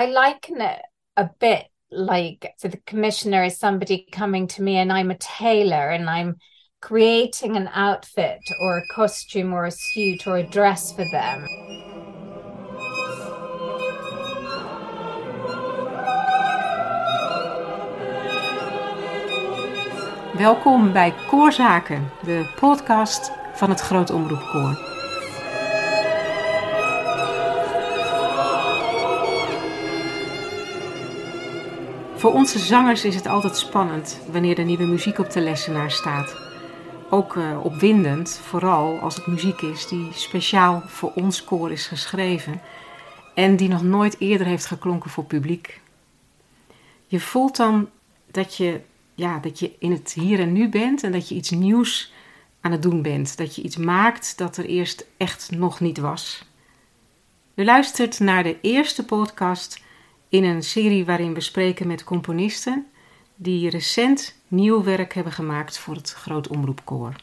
I liken it a bit like so the commissioner is somebody coming to me and I'm a tailor and I'm creating an outfit or a costume or a suit or a dress for them. Welkom bij Koorzaken, de podcast van het Groot Omroepkoor. Voor onze zangers is het altijd spannend wanneer er nieuwe muziek op de lessenaar staat. Ook uh, opwindend, vooral als het muziek is die speciaal voor ons koor is geschreven en die nog nooit eerder heeft geklonken voor publiek. Je voelt dan dat je, ja, dat je in het hier en nu bent en dat je iets nieuws aan het doen bent. Dat je iets maakt dat er eerst echt nog niet was. U luistert naar de eerste podcast in een serie waarin we spreken met componisten die recent nieuw werk hebben gemaakt voor het Groot Omroepkoor.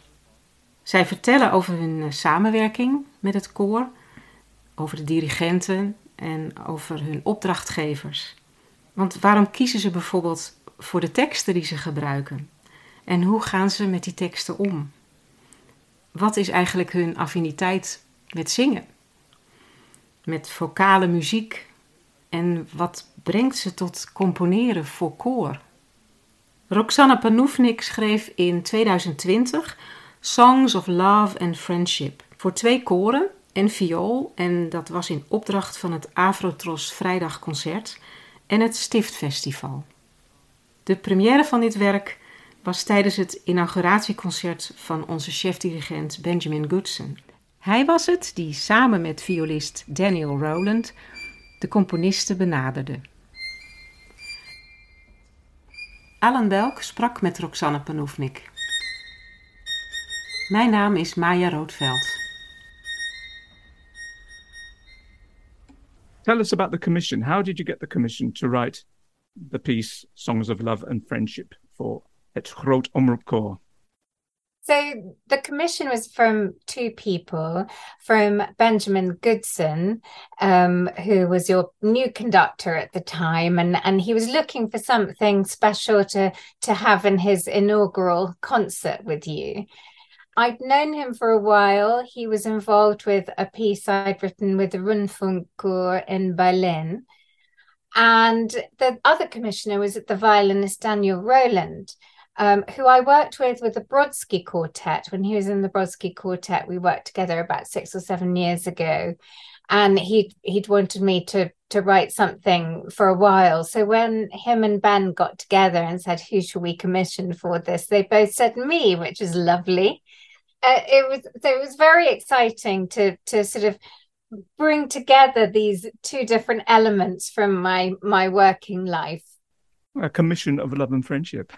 Zij vertellen over hun eh, samenwerking met het koor, over de dirigenten en over hun opdrachtgevers. Want waarom kiezen ze bijvoorbeeld voor de teksten die ze gebruiken? En hoe gaan ze met die teksten om? Wat is eigenlijk hun affiniteit met zingen? Met vocale muziek en wat brengt ze tot componeren voor koor? Roxana Panoufnik schreef in 2020 Songs of Love and Friendship voor twee koren en viool en dat was in opdracht van het Afrotros Vrijdagconcert en het Stiftfestival. De première van dit werk was tijdens het inauguratieconcert van onze chefdirigent Benjamin Goodson. Hij was het die samen met violist Daniel Rowland de componisten benaderde. Alan Belk sprak met Roxanne Panoufnik. Mijn naam is Maya Roodveld. Tell us about the commission. How did you get the commission to write the piece Songs of Love and Friendship for Het Groot Omroepkoor? So the commission was from two people, from Benjamin Goodson, um, who was your new conductor at the time, and and he was looking for something special to to have in his inaugural concert with you. I'd known him for a while. He was involved with a piece I'd written with the Rundfunkchor in Berlin. And the other commissioner was the violinist Daniel Rowland um, who I worked with with the Brodsky Quartet. When he was in the Brodsky Quartet, we worked together about six or seven years ago, and he he'd wanted me to to write something for a while. So when him and Ben got together and said, "Who shall we commission for this?" they both said me, which is lovely. Uh, it was so it was very exciting to to sort of bring together these two different elements from my my working life. A commission of love and friendship.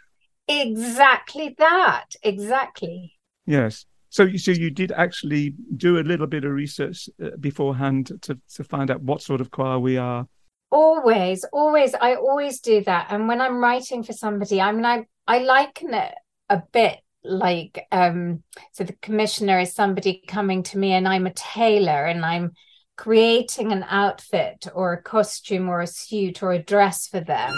Exactly that. Exactly. Yes. So, so you did actually do a little bit of research uh, beforehand to to find out what sort of choir we are. Always, always. I always do that. And when I'm writing for somebody, I mean, I I liken it a bit like um so the commissioner is somebody coming to me and I'm a tailor and I'm creating an outfit or a costume or a suit or a dress for them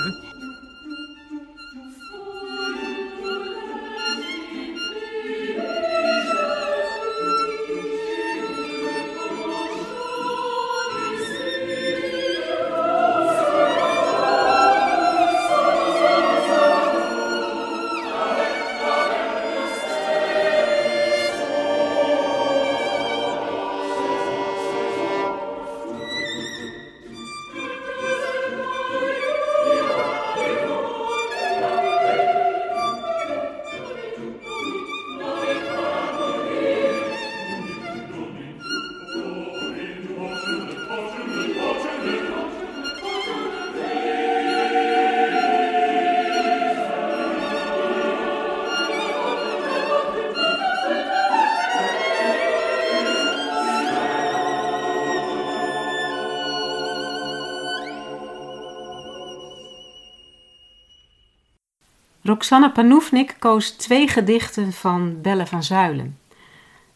Roxanne Panoufnik koos twee gedichten van Belle van Zuilen.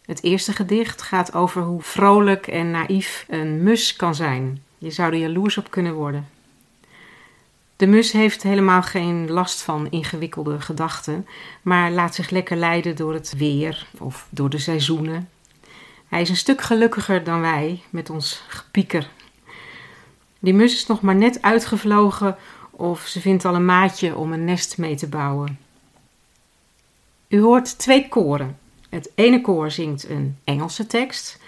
Het eerste gedicht gaat over hoe vrolijk en naïef een mus kan zijn. Je zou er jaloers op kunnen worden. De mus heeft helemaal geen last van ingewikkelde gedachten, maar laat zich lekker leiden door het weer of door de seizoenen. Hij is een stuk gelukkiger dan wij met ons gepieker. Die mus is nog maar net uitgevlogen of ze vindt al een maatje om een nest mee te bouwen. U hoort twee koren. Het ene koor zingt een Engelse tekst,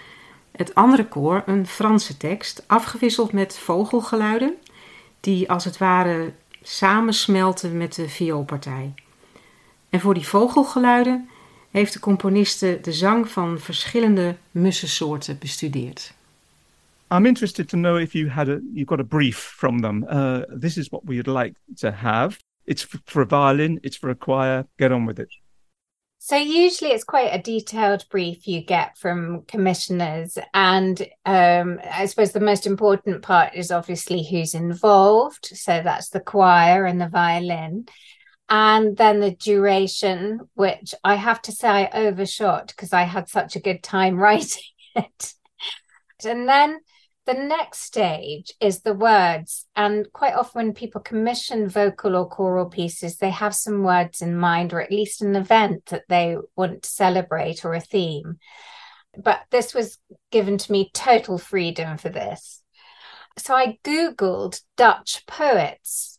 het andere koor een Franse tekst, afgewisseld met vogelgeluiden die als het ware samensmelten met de vioolpartij. En voor die vogelgeluiden heeft de componiste de zang van verschillende mussensoorten bestudeerd. I'm interested to know if you had a you got a brief from them. Uh, this is what we'd like to have. It's for a violin. It's for a choir. Get on with it. So usually it's quite a detailed brief you get from commissioners, and um, I suppose the most important part is obviously who's involved. So that's the choir and the violin, and then the duration, which I have to say I overshot because I had such a good time writing it, and then the next stage is the words. And quite often, when people commission vocal or choral pieces, they have some words in mind, or at least an event that they want to celebrate or a theme. But this was given to me total freedom for this. So I Googled Dutch poets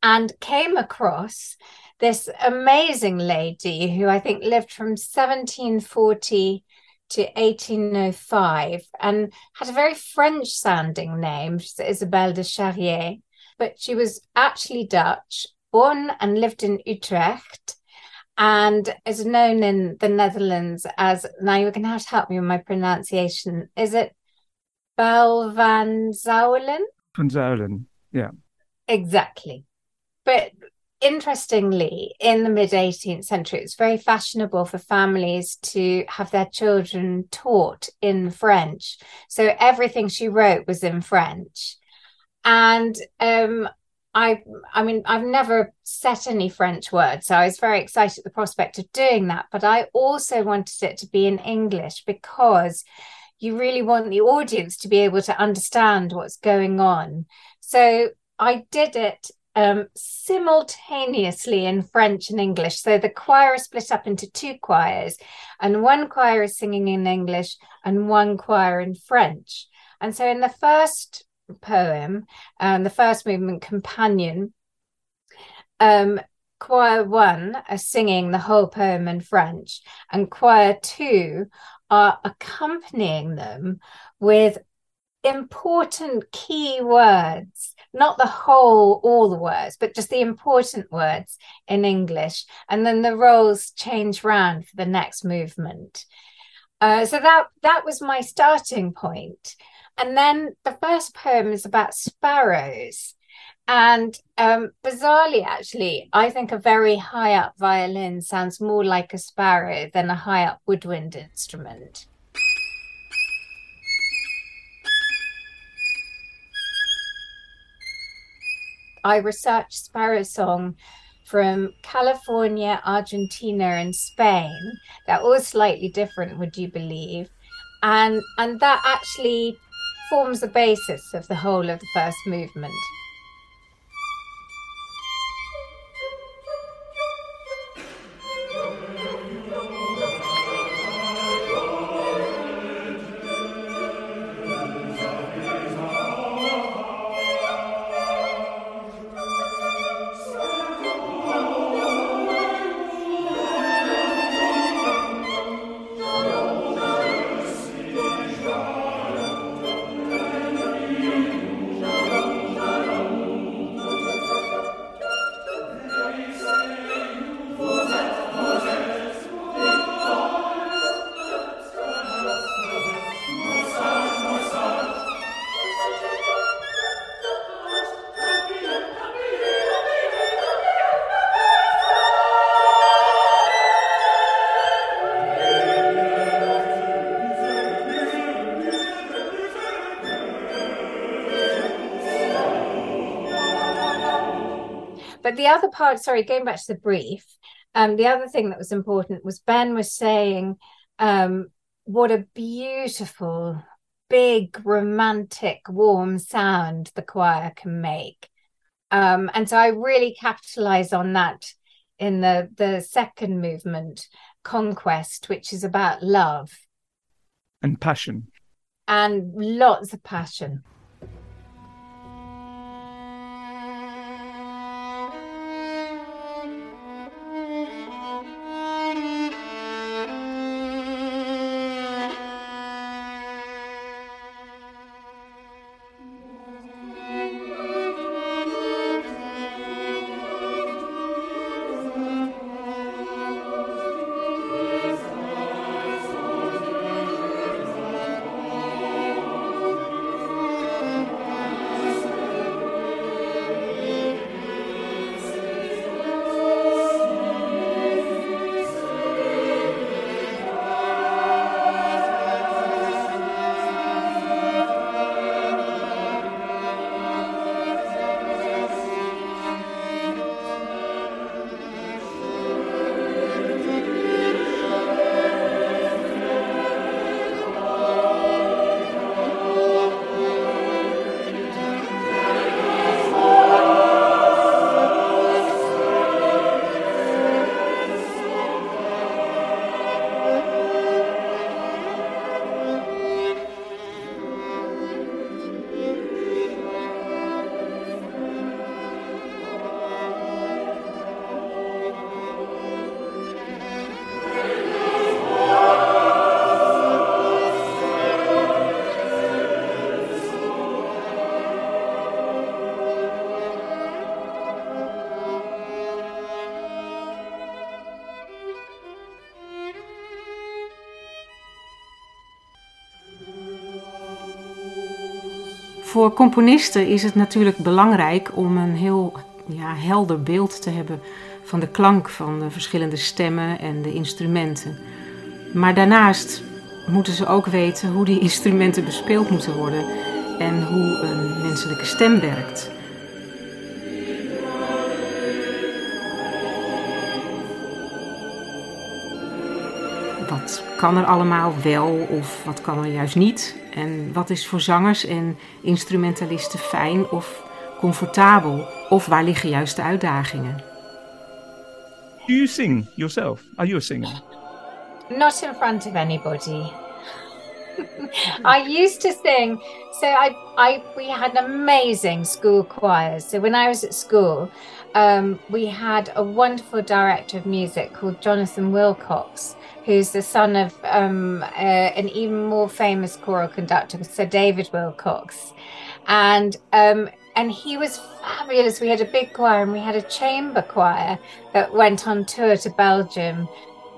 and came across this amazing lady who I think lived from 1740 to 1805 and had a very French sounding name, Isabelle de Charrière, but she was actually Dutch, born and lived in Utrecht, and is known in the Netherlands as now you're going to have to help me with my pronunciation. Is it Bel van Zouwelen? Van Zouwelen, yeah. Exactly. But interestingly, in the mid 18th century, it was very fashionable for families to have their children taught in French. So everything she wrote was in French. And um, I, I mean, I've never set any French words, so I was very excited at the prospect of doing that. But I also wanted it to be in English because you really want the audience to be able to understand what's going on. So I did it um, simultaneously in French and English. So the choir is split up into two choirs, and one choir is singing in English and one choir in French. And so in the first poem, um, the first movement, Companion, um, choir one are singing the whole poem in French, and choir two are accompanying them with important key words not the whole all the words but just the important words in english. And then the roles change round for the next movement. Uh, so that that was my starting point. And then the first poem is about sparrows. And um, bizarrely actually i think a very high up violin sounds more like a sparrow than a high up woodwind instrument I researched sparrow song from California, Argentina, and Spain. They're all slightly different, would you believe? And and that actually forms the basis of the whole of the first movement. But the other part, sorry, going back to the brief, um, the other thing that was important was Ben was saying um, what a beautiful, big, romantic, warm sound the choir can make. Um, and so I really capitalize on that in the the second movement, Conquest, which is about love and passion. And lots of passion. Voor componisten is het natuurlijk belangrijk om een heel ja, helder beeld te hebben van de klank van de verschillende stemmen en de instrumenten. Maar daarnaast moeten ze ook weten hoe die instrumenten bespeeld moeten worden en hoe een menselijke stem werkt. Kan er allemaal wel of wat kan er juist niet? En wat is voor zangers en instrumentalisten fijn of comfortabel? Of waar liggen juist de uitdagingen? Do you sing yourself? Are you a singer? Not in front of anybody. I used to sing. So I, I, we had amazing school choirs. So when I was at school, um, we had a wonderful director of music called Jonathan Willcocks, who's the son of um, uh, an even more famous choral conductor, Sir David Willcocks, and um, and he was fabulous. We had a big choir and we had a chamber choir that went on tour to Belgium.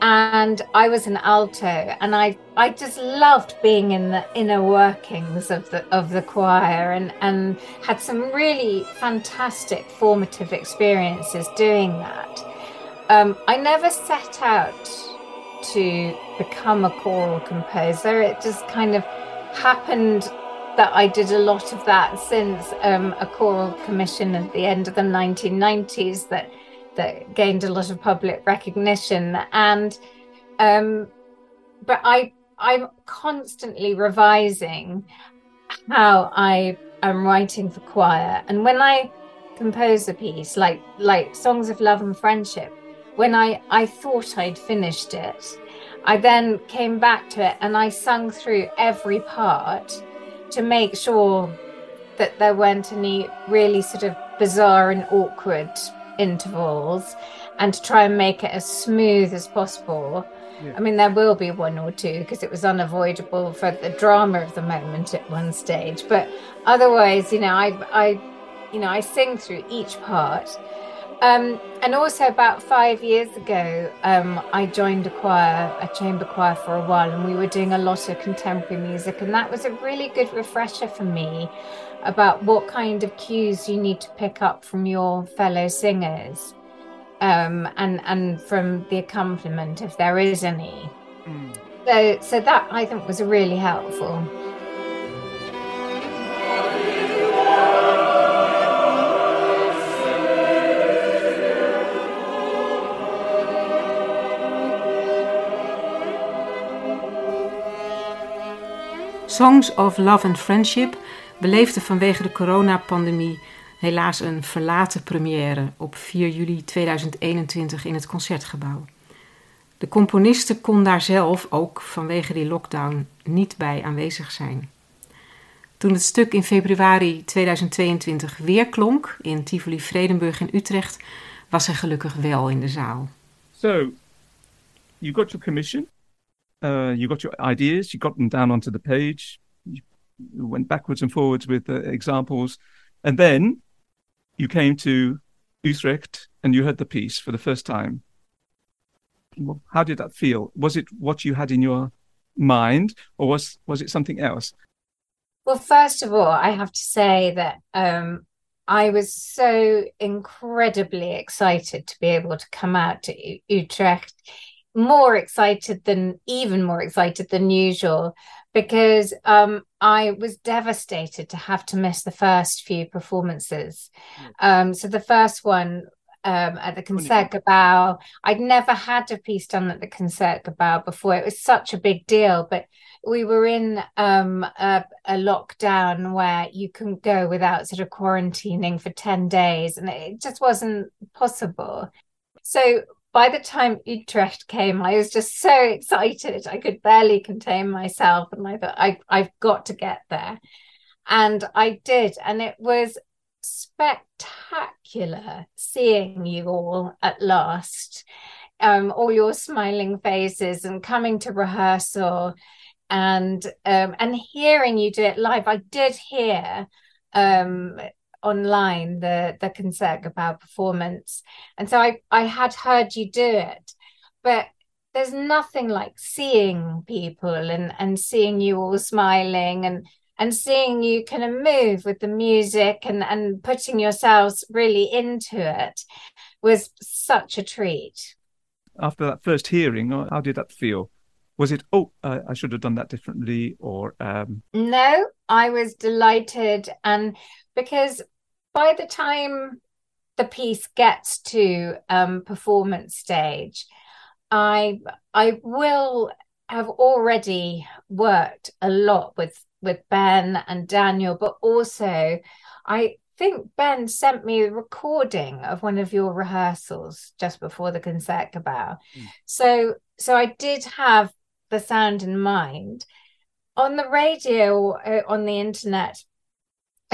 And I was an alto, and I, I just loved being in the inner workings of the of the choir, and, and had some really fantastic formative experiences doing that. Um, I never set out to become a choral composer. It just kind of happened that I did a lot of that since um, a choral commission at the end of the 1990s that that gained a lot of public recognition. And um, but I I'm constantly revising how I am writing for choir. And when I compose a piece like like Songs of Love and Friendship, when I, I thought I'd finished it, I then came back to it and I sung through every part to make sure that there weren't any really sort of bizarre and awkward intervals and to try and make it as smooth as possible. Yeah. I mean, there will be one or two because it was unavoidable for the drama of the moment at one stage. But otherwise, you know, I, I, you know, I sing through each part um, and also, about five years ago, um, I joined a choir, a chamber choir for a while, and we were doing a lot of contemporary music. And that was a really good refresher for me about what kind of cues you need to pick up from your fellow singers um, and, and from the accompaniment, if there is any. Mm. So, so that I think was really helpful. Songs of Love and Friendship beleefde vanwege de coronapandemie Helaas een verlaten première op 4 juli 2021 in het concertgebouw. De componiste kon daar zelf, ook vanwege die lockdown, niet bij aanwezig zijn. Toen het stuk in februari 2022 weer klonk in Tivoli Vredenburg in Utrecht, was hij gelukkig wel in de zaal. So, you got your commission, uh, you got your ideas, you got them down onto the page, you went backwards and forwards with the examples, and then you came to Utrecht and you heard the piece for the first time. How did that feel? Was it what you had in your mind, or was was it something else? Well, first of all, I have to say that um, I was so incredibly excited to be able to come out to U- Utrecht, more excited than even more excited than usual, because um, I was devastated to have to miss the first few performances. Um, so the first one um, at the Concert Concertgebouw, I'd never had a piece done at the Concert Concertgebouw before. It was such a big deal, but we were in um, a, a, lockdown where you couldn't go without sort of quarantining for 10 days, and it just wasn't possible. So by the time Utrecht came, I was just so excited. I could barely contain myself. And I thought, I, I've got to get there. And I did. And it was spectacular seeing you all at last. Um, all your smiling faces and coming to rehearsal and um, and hearing you do it live. I did hear um, online the the Concertgebouw performance, and so I I had heard you do it, but there's nothing like seeing people and and seeing you all smiling and and seeing you kind of move with the music and and putting yourselves really into it was such a treat. After that first hearing, how did that feel? was it oh uh, i should have done that differently or um... no i was delighted and because by the time the piece gets to um, performance stage i i will have already worked a lot with with ben and daniel but also i think ben sent me a recording of one of your rehearsals just before the concertgebouw mm. so so i did have the sound in mind. On the radio, uh, on the internet,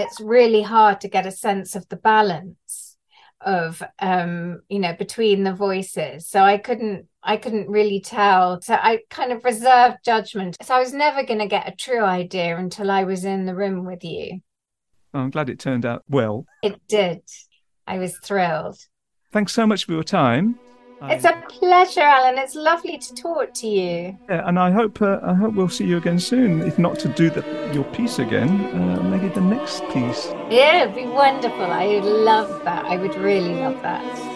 it's really hard to get a sense of the balance of um you know between the voices. So i couldn't i couldn't really tell. So i kind of reserved judgment. So i was never going to get a true idea until i was in the room with you. I'm glad it turned out well. It did. I was thrilled. Thanks so much for your time it's a pleasure, Alan. It's lovely to talk to you. Yeah, and I hope uh, I hope we'll see you again soon. If not to do the, your piece again, uh, maybe the next piece. Yeah, it'd be wonderful. I would love that. I would really love that.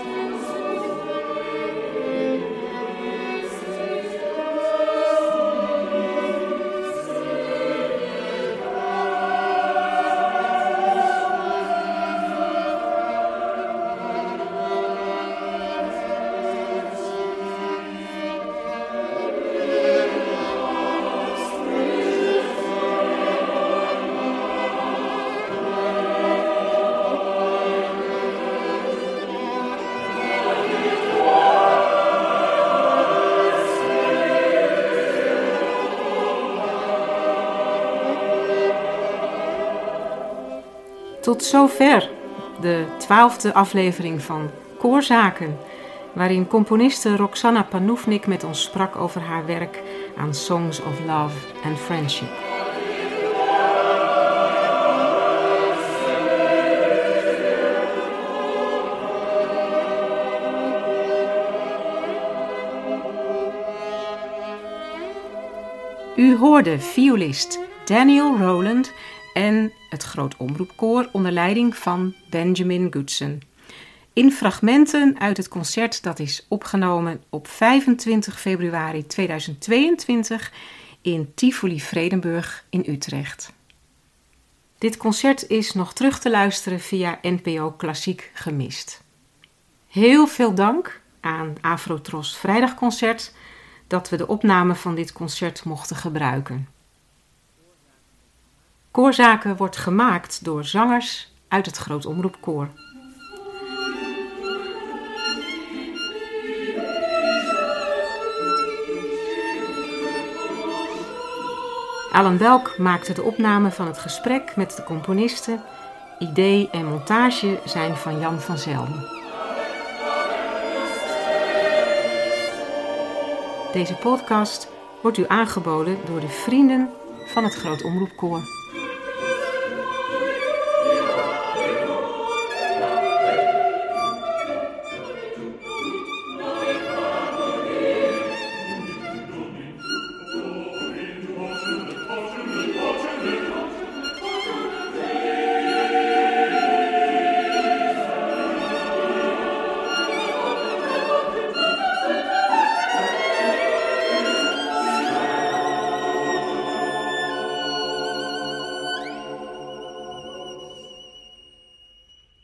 Tot zover de twaalfde aflevering van Koorzaken, waarin componiste Roxana Panoufnik met ons sprak over haar werk aan Songs of Love and Friendship. U hoorde violist Daniel Rowland en het Groot Omroepkoor onder leiding van Benjamin Goodson. In fragmenten uit het concert dat is opgenomen op 25 februari 2022 in Tivoli Vredenburg in Utrecht. Dit concert is nog terug te luisteren via NPO Klassiek Gemist. Heel veel dank aan Afrotros Vrijdagconcert dat we de opname van dit concert mochten gebruiken. Koorzaken wordt gemaakt door zangers uit het Groot Omroepkoor. Alan Belk maakte de opname van het gesprek met de componisten. Idee en montage zijn van Jan van Zelm. Deze podcast wordt u aangeboden door de vrienden van het Groot Omroepkoor.